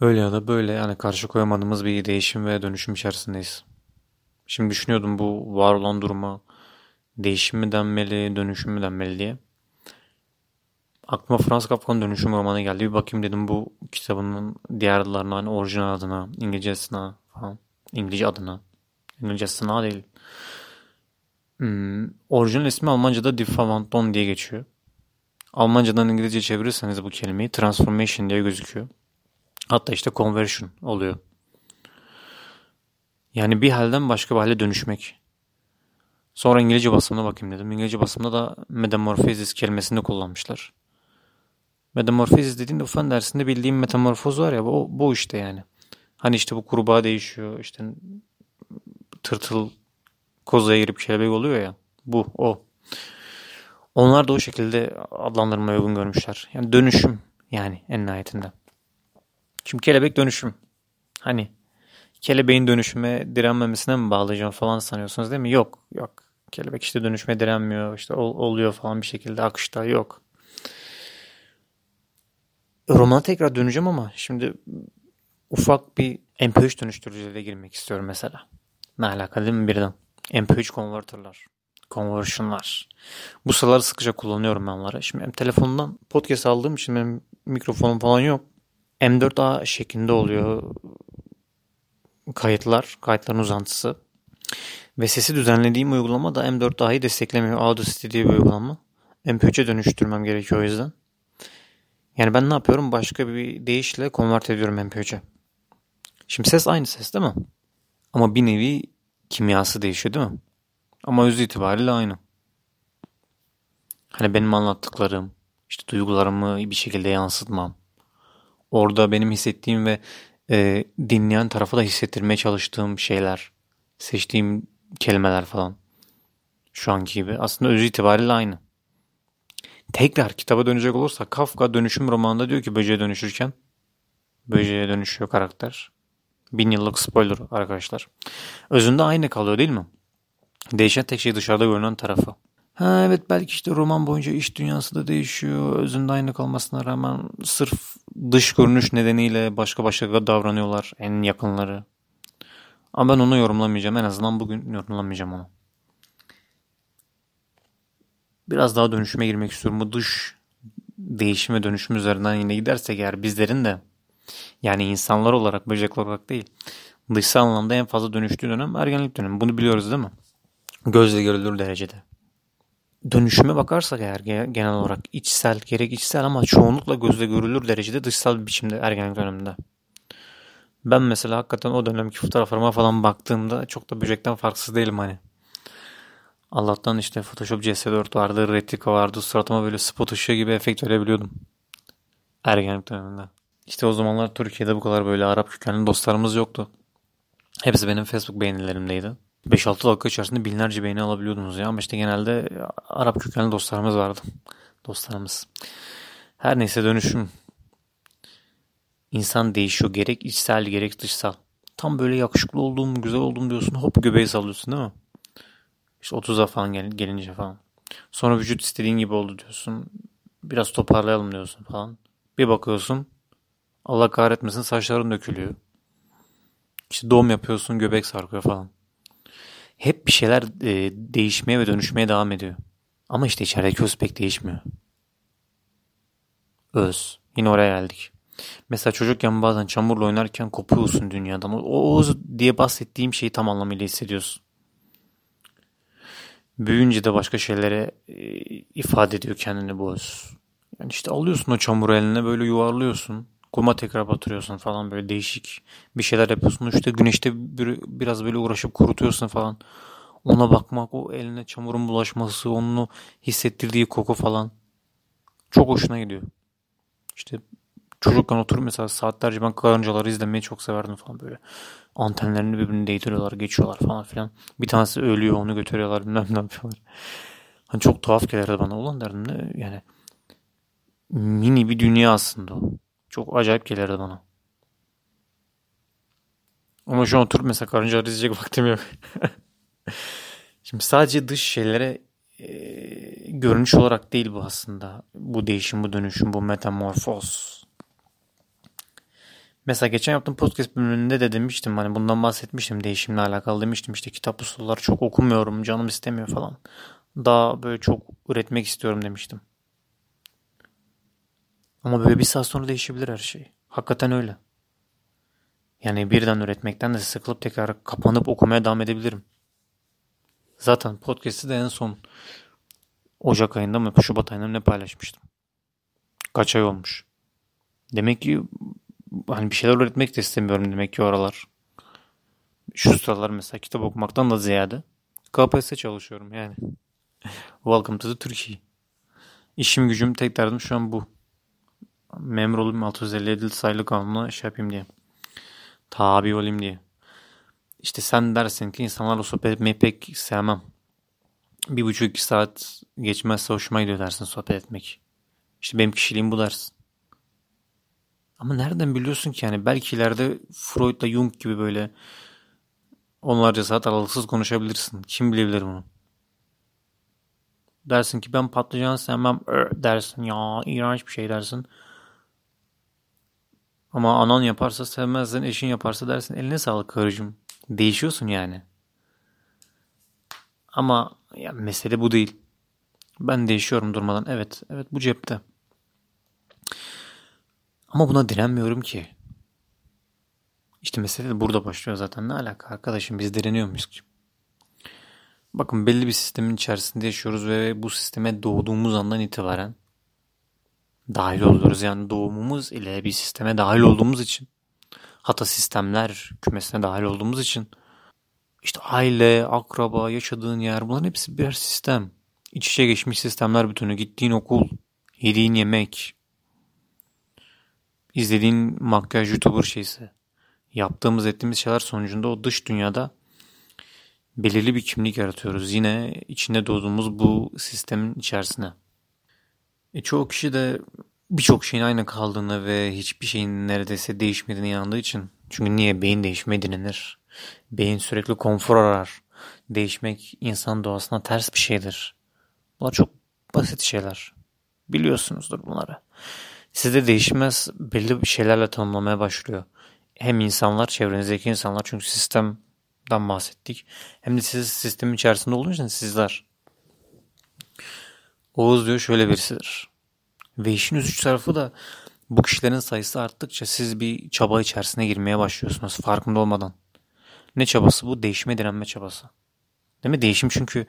Öyle ya da böyle yani karşı koyamadığımız bir değişim ve dönüşüm içerisindeyiz. Şimdi düşünüyordum bu var olan duruma değişim mi denmeli, dönüşüm mü denmeli diye. Aklıma Franz Kafka'nın Dönüşüm romanı geldi. Bir bakayım dedim bu kitabının diğer adlarına, hani orijinal adına, İngilizcesine falan. İngilizce adına. İngilizcesine değil. Hmm, orijinal ismi Almanca'da Die Verwandlung diye geçiyor. Almancadan İngilizce çevirirseniz bu kelimeyi transformation diye gözüküyor. Hatta işte conversion oluyor. Yani bir halden başka bir hale dönüşmek. Sonra İngilizce basımına bakayım dedim. İngilizce basımda da metamorphosis kelimesini kullanmışlar. Metamorfosis dediğinde fen dersinde bildiğim metamorfoz var ya bu, bu işte yani. Hani işte bu kurbağa değişiyor işte tırtıl kozaya girip kelebek oluyor ya. Bu o. Onlar da o şekilde adlandırmaya uygun görmüşler. Yani dönüşüm yani en nihayetinde. Şimdi kelebek dönüşüm. Hani kelebeğin dönüşüme direnmemesine mi bağlayacağım falan sanıyorsunuz değil mi? Yok yok. Kelebek işte dönüşme direnmiyor işte ol, oluyor falan bir şekilde akışta yok. Romana tekrar döneceğim ama şimdi ufak bir MP3 dönüştürücüyle girmek istiyorum mesela. Ne alaka değil mi birden? MP3 converter'lar. Conversion'lar. Bu sıraları sıkıca kullanıyorum ben onları. Şimdi hem telefondan podcast aldığım için benim mikrofonum falan yok. M4A şeklinde oluyor kayıtlar, kayıtların uzantısı. Ve sesi düzenlediğim uygulama da M4A'yı desteklemiyor. Audacity diye bir uygulama. MP3'e dönüştürmem gerekiyor o yüzden. Yani ben ne yapıyorum? Başka bir deyişle konvert ediyorum MP3'e. Şimdi ses aynı ses değil mi? Ama bir nevi kimyası değişiyor değil mi? Ama öz itibariyle aynı. Hani benim anlattıklarım, işte duygularımı bir şekilde yansıtmam. Orada benim hissettiğim ve e, dinleyen tarafa da hissettirmeye çalıştığım şeyler, seçtiğim kelimeler falan. Şu anki gibi. Aslında öz itibariyle aynı. Tekrar kitaba dönecek olursak Kafka dönüşüm romanında diyor ki böceğe dönüşürken böceğe dönüşüyor karakter. Bin yıllık spoiler arkadaşlar. Özünde aynı kalıyor değil mi? Değişen tek şey dışarıda görünen tarafı. Ha evet belki işte roman boyunca iş dünyası da değişiyor. Özünde aynı kalmasına rağmen sırf dış görünüş nedeniyle başka başka davranıyorlar en yakınları. Ama ben onu yorumlamayacağım. En azından bugün yorumlamayacağım onu. Biraz daha dönüşüme girmek istiyorum. Bu dış değişim ve dönüşüm üzerinden yine gidersek eğer bizlerin de yani insanlar olarak, böcekler olarak değil dışsal anlamda en fazla dönüştüğü dönem ergenlik dönemi. Bunu biliyoruz değil mi? Gözle görülür derecede. Dönüşüme bakarsak eğer genel olarak içsel, gerek içsel ama çoğunlukla gözle görülür derecede dışsal bir biçimde ergenlik döneminde. Ben mesela hakikaten o dönemki fotoğraflarıma falan baktığımda çok da böcekten farksız değilim hani. Allah'tan işte Photoshop CS4 vardı, Retika vardı. Suratıma böyle spot ışığı gibi efekt verebiliyordum. Ergenlik döneminde. İşte o zamanlar Türkiye'de bu kadar böyle Arap kökenli dostlarımız yoktu. Hepsi benim Facebook beğenilerimdeydi. 5-6 dakika içerisinde binlerce beğeni alabiliyordunuz ya. Ama işte genelde Arap kökenli dostlarımız vardı. Dostlarımız. Her neyse dönüşüm. İnsan değişiyor. Gerek içsel gerek dışsal. Tam böyle yakışıklı olduğum, güzel olduğum diyorsun. Hop göbeği sallıyorsun değil mi? İşte 30'a falan gel gelince falan. Sonra vücut istediğin gibi oldu diyorsun. Biraz toparlayalım diyorsun falan. Bir bakıyorsun. Allah kahretmesin saçların dökülüyor. İşte doğum yapıyorsun göbek sarkıyor falan. Hep bir şeyler e, değişmeye ve dönüşmeye devam ediyor. Ama işte içerideki öz pek değişmiyor. Öz. Yine oraya geldik. Mesela çocukken bazen çamurla oynarken kopuyorsun dünyadan. O, öz diye bahsettiğim şeyi tam anlamıyla hissediyorsun. Büyüyünce de başka şeylere e, ifade ediyor kendini bu öz. Yani işte alıyorsun o çamuru eline böyle yuvarlıyorsun. Kuma tekrar batırıyorsun falan böyle değişik bir şeyler yapıyorsun. İşte güneşte bir, biraz böyle uğraşıp kurutuyorsun falan. Ona bakmak, o eline çamurun bulaşması, onu hissettirdiği koku falan. Çok hoşuna gidiyor. İşte çocukken oturup mesela saatlerce ben karıncaları izlemeyi çok severdim falan böyle. Antenlerini birbirine değdiriyorlar, geçiyorlar falan filan. Bir tanesi ölüyor, onu götürüyorlar, bilmem ne yapıyorlar. Hani çok tuhaf gelirdi bana. Ulan derdim ne yani mini bir dünya aslında o. Çok acayip gelirdi bana. Ama şu an oturup mesela karıncaları izleyecek vaktim yok. Şimdi sadece dış şeylere e, görünüş olarak değil bu aslında. Bu değişim, bu dönüşüm, bu metamorfoz. Mesela geçen yaptığım podcast bölümünde de demiştim hani bundan bahsetmiştim değişimle alakalı demiştim işte kitap usulları çok okumuyorum canım istemiyor falan. Daha böyle çok üretmek istiyorum demiştim. Ama böyle bir saat sonra değişebilir her şey. Hakikaten öyle. Yani birden üretmekten de sıkılıp tekrar kapanıp okumaya devam edebilirim. Zaten podcast'i de en son Ocak ayında mı Şubat ayında mı ne paylaşmıştım. Kaç ay olmuş. Demek ki hani bir şeyler öğretmek de istemiyorum demek ki oralar. Şu sıralar mesela kitap okumaktan da ziyade KPSS çalışıyorum yani. Welcome to the Turkey. İşim gücüm tek derdim şu an bu. Memur olayım 657 sayılı kanuna şey yapayım diye. Tabi olayım diye. İşte sen dersin ki insanlarla sohbet etmeyi pek sevmem. Bir buçuk iki saat geçmezse hoşuma gidiyor dersin sohbet etmek. İşte benim kişiliğim bu dersin. Ama nereden biliyorsun ki yani belki ileride Freud'la Jung gibi böyle onlarca saat aralıksız konuşabilirsin. Kim bilebilir bunu? Dersin ki ben patlıcan sevmem dersin ya iğrenç bir şey dersin. Ama anan yaparsa sevmezsin, eşin yaparsa dersin eline sağlık karıcığım. Değişiyorsun yani. Ama ya mesele bu değil. Ben değişiyorum durmadan. Evet, evet bu cepte. Ama buna direnmiyorum ki. İşte mesele de burada başlıyor zaten. Ne alaka arkadaşım biz direniyor muyuz ki? Bakın belli bir sistemin içerisinde yaşıyoruz ve bu sisteme doğduğumuz andan itibaren dahil oluyoruz. Yani doğumumuz ile bir sisteme dahil olduğumuz için hatta sistemler kümesine dahil olduğumuz için işte aile, akraba, yaşadığın yer bunların hepsi birer sistem. İç içe geçmiş sistemler bütünü. Gittiğin okul, yediğin yemek, izlediğin makyaj youtuber şeysi. Yaptığımız ettiğimiz şeyler sonucunda o dış dünyada belirli bir kimlik yaratıyoruz. Yine içinde doğduğumuz bu sistemin içerisine. E, çoğu kişi de birçok şeyin aynı kaldığını ve hiçbir şeyin neredeyse değişmediğine inandığı için. Çünkü niye? Beyin değişmeye direnir. Beyin sürekli konfor arar. Değişmek insan doğasına ters bir şeydir. Bunlar çok basit şeyler. Biliyorsunuzdur bunları. Sizde değişmez belli bir şeylerle tanımlamaya başlıyor. Hem insanlar, çevrenizdeki insanlar çünkü sistemden bahsettik. Hem de siz sistemin içerisinde olduğunuz için sizler. Oğuz diyor şöyle birisidir. Ve işin üzücü tarafı da bu kişilerin sayısı arttıkça siz bir çaba içerisine girmeye başlıyorsunuz farkında olmadan. Ne çabası bu? Değişime direnme çabası. Değil mi? Değişim çünkü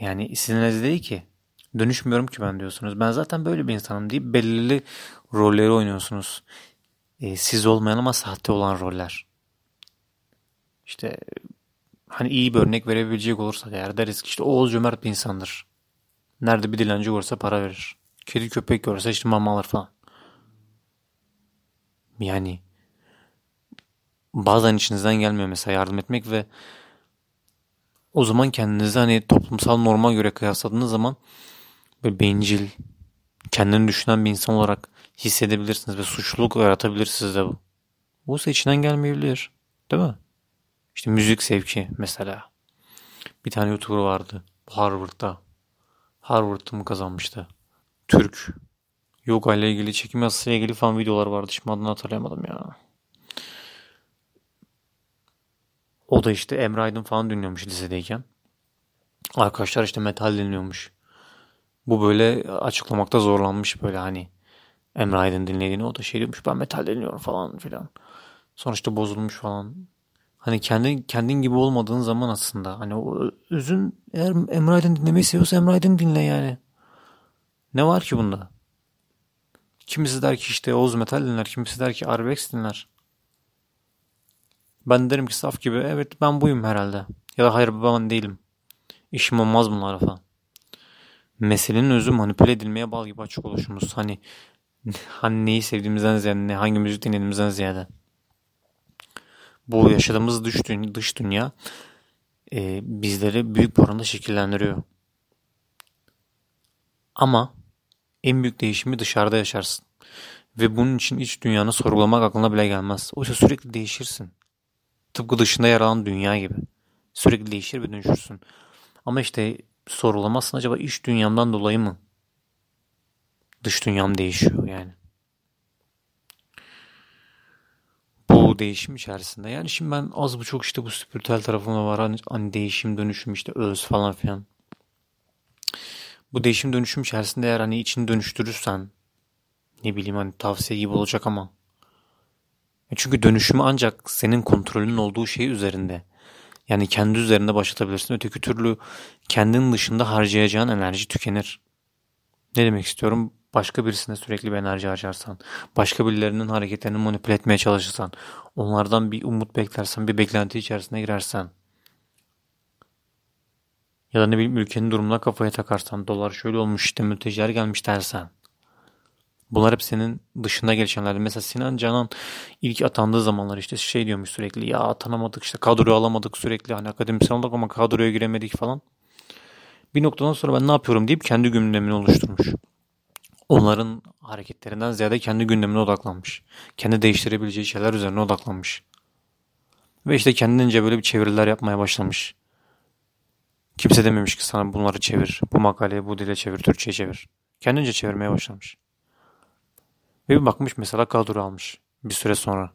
yani sizin elinizde değil ki. Dönüşmüyorum ki ben diyorsunuz. Ben zaten böyle bir insanım deyip belirli rolleri oynuyorsunuz. E, siz olmayan ama sahte olan roller. İşte hani iyi bir örnek verebilecek olursak eğer deriz ki işte Oğuz cömert bir insandır. Nerede bir dilenci görse para verir. Kedi köpek görse işte mama alır falan. Yani bazen içinizden gelmiyor mesela yardım etmek ve o zaman kendinizi hani toplumsal norma göre kıyasladığınız zaman böyle bencil, kendini düşünen bir insan olarak hissedebilirsiniz ve suçluluk yaratabilir sizde bu. Bu ise içinden gelmeyebilir. Değil mi? İşte müzik sevki mesela. Bir tane YouTuber vardı. Harvard'da. Harvard'ı mı kazanmıştı? Türk. Yoga ile ilgili, çekim yasasıyla ilgili falan videolar vardı. Şimdi adını hatırlayamadım ya. O da işte Emre Aydın falan dinliyormuş lisedeyken. Arkadaşlar işte metal dinliyormuş. Bu böyle açıklamakta zorlanmış böyle hani Emre Aydın dinlediğini o da şey diyormuş ben metal dinliyorum falan filan. İşte bozulmuş falan. Hani kendin, kendin gibi olmadığın zaman aslında hani o özün eğer Emre Aydın dinlemeyi seviyorsa Emre Aydın dinle yani. Ne var ki bunda? Kimisi der ki işte Oğuz Metal dinler, kimisi der ki Arbex dinler. Ben derim ki saf gibi evet ben buyum herhalde. Ya da hayır ben değilim. İşim olmaz bunlara falan. Meselenin özü manipüle edilmeye bağlı gibi açık oluşumuz. Hani hani neyi sevdiğimizden ziyade, hangi müzik dinlediğimizden ziyade. Bu yaşadığımız dış, dünya, dış dünya e, bizleri büyük bir oranda şekillendiriyor. Ama en büyük değişimi dışarıda yaşarsın. Ve bunun için iç dünyanı sorgulamak aklına bile gelmez. Oysa sürekli değişirsin. Tıpkı dışında yer alan dünya gibi. Sürekli değişir ve dönüşürsün. Ama işte sorulamazsın acaba iç dünyamdan dolayı mı? Dış dünyam değişiyor yani. Değişim içerisinde. Yani şimdi ben az buçuk işte bu spiritüel tarafımda var. Hani, hani değişim, dönüşüm işte öz falan filan. Bu değişim dönüşüm içerisinde eğer hani içini dönüştürürsen ne bileyim hani tavsiye gibi olacak ama. E çünkü dönüşümü ancak senin kontrolünün olduğu şey üzerinde. Yani kendi üzerinde başlatabilirsin. Öteki türlü kendin dışında harcayacağın enerji tükenir. Ne demek istiyorum? Başka birisine sürekli bir enerji harcarsan, başka birilerinin hareketlerini manipüle etmeye çalışırsan, onlardan bir umut beklersen, bir beklenti içerisine girersen, ya da ne bileyim ülkenin durumuna kafaya takarsan, dolar şöyle olmuş işte mülteciler gelmiş dersen, Bunlar hep senin dışında gelişenlerdi. Mesela Sinan Canan ilk atandığı zamanlar işte şey diyormuş sürekli ya atanamadık işte kadroyu alamadık sürekli hani akademisyen olduk ama kadroya giremedik falan. Bir noktadan sonra ben ne yapıyorum deyip kendi gündemini oluşturmuş. Onların hareketlerinden ziyade kendi gündemine odaklanmış. Kendi değiştirebileceği şeyler üzerine odaklanmış. Ve işte kendince böyle bir çeviriler yapmaya başlamış. Kimse dememiş ki sana bunları çevir, bu makaleyi bu dile çevir, Türkçe'ye çevir. Kendince çevirmeye başlamış. Ve bir bakmış mesela kadro almış bir süre sonra.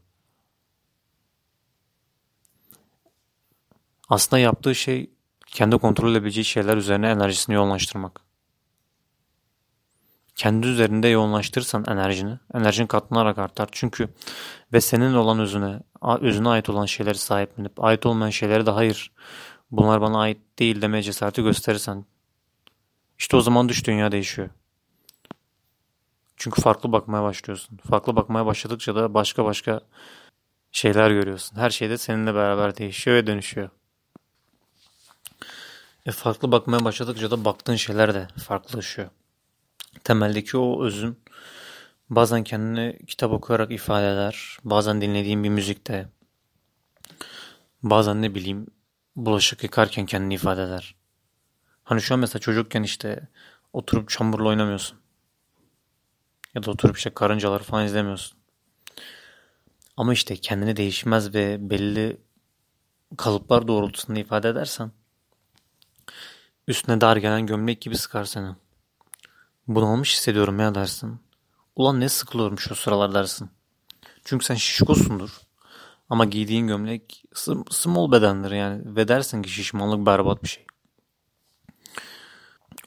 Aslında yaptığı şey kendi kontrol edebileceği şeyler üzerine enerjisini yoğunlaştırmak. Kendi üzerinde yoğunlaştırırsan enerjini, enerjin katlanarak artar. Çünkü ve senin olan özüne, özüne ait olan şeyleri sahiplenip, ait olmayan şeyleri de hayır, bunlar bana ait değil demeye cesareti gösterirsen, işte o zaman düş dünya değişiyor. Çünkü farklı bakmaya başlıyorsun. Farklı bakmaya başladıkça da başka başka şeyler görüyorsun. Her şey de seninle beraber değişiyor ve dönüşüyor. E farklı bakmaya başladıkça da baktığın şeyler de farklılaşıyor. Temeldeki o özün bazen kendini kitap okuyarak ifade eder. Bazen dinlediğin bir müzikte. Bazen ne bileyim bulaşık yıkarken kendini ifade eder. Hani şu an mesela çocukken işte oturup çamurla oynamıyorsun. Ya da oturup işte karıncaları falan izlemiyorsun. Ama işte kendini değişmez ve belli kalıplar doğrultusunda ifade edersen üstüne dar gelen gömlek gibi sıkar seni. Bunalmış hissediyorum ya dersin. Ulan ne sıkılıyorum şu sıralar dersin. Çünkü sen şişkosundur. Ama giydiğin gömlek small bedendir yani. Ve dersin ki şişmanlık berbat bir şey.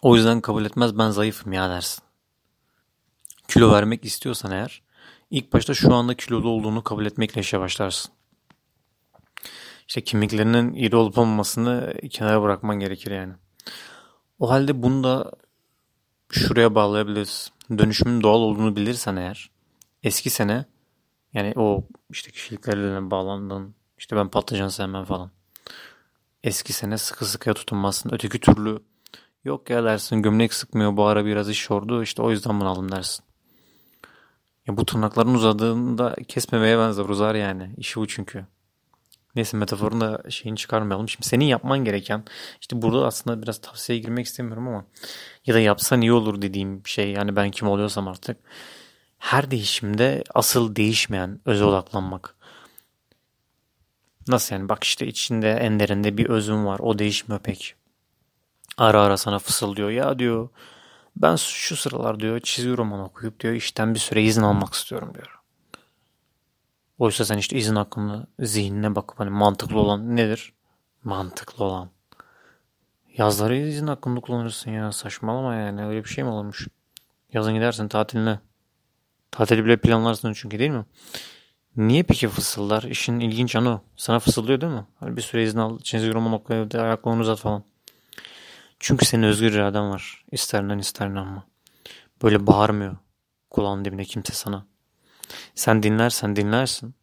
O yüzden kabul etmez ben zayıfım ya dersin kilo vermek istiyorsan eğer ilk başta şu anda kilolu olduğunu kabul etmekle işe başlarsın. İşte kemiklerinin iri olup olmamasını kenara bırakman gerekir yani. O halde bunu da şuraya bağlayabiliriz. Dönüşümün doğal olduğunu bilirsen eğer eski sene yani o işte kişiliklerle bağlandın işte ben patlıcan sevmem falan. Eski sene sıkı sıkıya tutunmazsın. Öteki türlü yok ya dersin gömlek sıkmıyor bu ara biraz iş yordu işte o yüzden bunu aldım dersin. Ya bu tırnakların uzadığında kesmemeye benzer uzar yani. İşi bu çünkü. Neyse metaforun da şeyini çıkarmayalım. Şimdi senin yapman gereken işte burada aslında biraz tavsiyeye girmek istemiyorum ama ya da yapsan iyi olur dediğim şey yani ben kim oluyorsam artık her değişimde asıl değişmeyen öze odaklanmak. Nasıl yani bak işte içinde en derinde bir özüm var o değişmiyor pek. Ara ara sana fısıldıyor ya diyor ben şu sıralar diyor çizgi roman okuyup diyor işten bir süre izin almak istiyorum diyor. Oysa sen işte izin hakkında zihnine bakıp hani mantıklı olan nedir? Mantıklı olan. Yazları izin hakkında kullanırsın ya saçmalama yani öyle bir şey mi olmuş? Yazın gidersin tatiline. Tatili bile planlarsın çünkü değil mi? Niye peki fısıldar? İşin ilginç anı. Sana fısıldıyor değil mi? Hani bir süre izin al, çizgi roman oku ayaklarını uzat falan. Çünkü senin özgür iraden var. İsterinden isterine ama. Böyle bağırmıyor kulağın dibine kimse sana. Sen dinlersen dinlersin.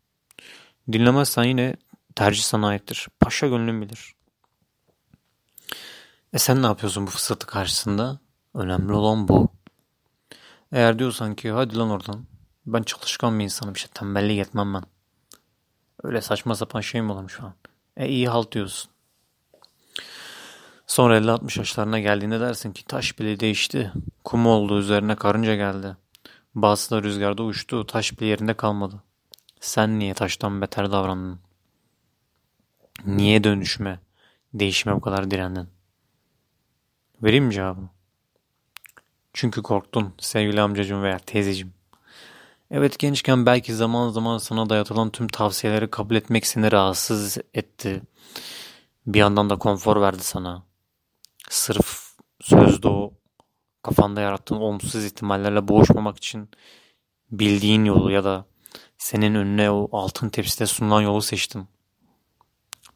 Dinlemezsen yine tercih sana aittir. Paşa gönlün bilir. E sen ne yapıyorsun bu fırsatı karşısında? Önemli olan bu. Eğer diyorsan ki hadi lan oradan. Ben çalışkan bir insanım işte tembellik etmem ben. Öyle saçma sapan şey mi olur şu an? E iyi halt diyorsun. Sonra 50-60 yaşlarına geldiğinde dersin ki taş bile değişti. Kum oldu üzerine karınca geldi. Bazısı da rüzgarda uçtu taş bile yerinde kalmadı. Sen niye taştan beter davrandın? Niye dönüşme, değişime bu kadar direndin? Vereyim mi cevabını? Çünkü korktun sevgili amcacığım veya teyzeciğim. Evet gençken belki zaman zaman sana dayatılan tüm tavsiyeleri kabul etmek seni rahatsız etti. Bir yandan da konfor verdi sana. Sırf sözde o kafanda yarattığın olumsuz ihtimallerle boğuşmamak için bildiğin yolu ya da senin önüne o altın tepside sunulan yolu seçtin.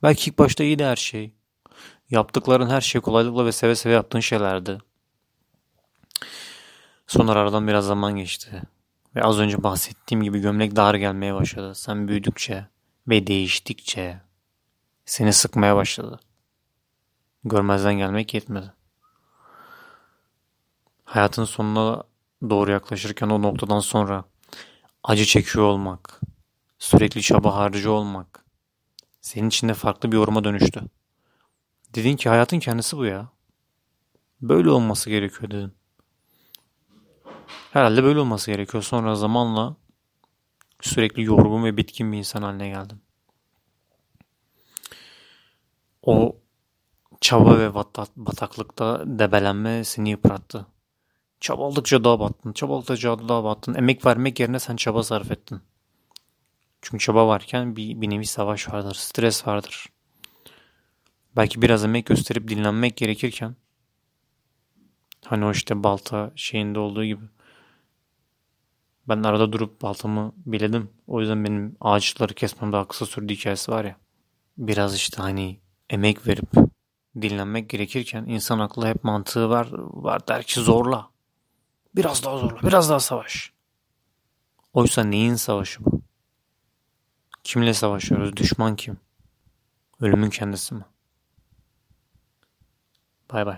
Belki ilk başta iyiydi her şey. Yaptıkların her şey kolaylıkla ve seve seve yaptığın şeylerdi. Sonra aradan biraz zaman geçti. Ve az önce bahsettiğim gibi gömlek dar gelmeye başladı. Sen büyüdükçe ve değiştikçe seni sıkmaya başladı. Görmezden gelmek yetmedi. Hayatın sonuna doğru yaklaşırken o noktadan sonra acı çekiyor olmak, sürekli çaba harcı olmak senin içinde farklı bir yoruma dönüştü. Dedin ki hayatın kendisi bu ya. Böyle olması gerekiyor dedin. Herhalde böyle olması gerekiyor. Sonra zamanla sürekli yorgun ve bitkin bir insan haline geldim. O çaba ve bataklıkta debelenme seni yıprattı. Çabaladıkça daha battın, çabaladıkça daha battın. Emek vermek yerine sen çaba sarf ettin. Çünkü çaba varken bir, bir nevi savaş vardır, stres vardır. Belki biraz emek gösterip dinlenmek gerekirken hani o işte balta şeyinde olduğu gibi ben arada durup baltamı biledim. O yüzden benim ağaçları kesmem daha kısa sürdü hikayesi var ya. Biraz işte hani emek verip dinlenmek gerekirken insan aklı hep mantığı var. Var der ki zorla. Biraz daha zorla. Biraz daha savaş. Oysa neyin savaşı bu? Kimle savaşıyoruz? Düşman kim? Ölümün kendisi mi? Bay bay.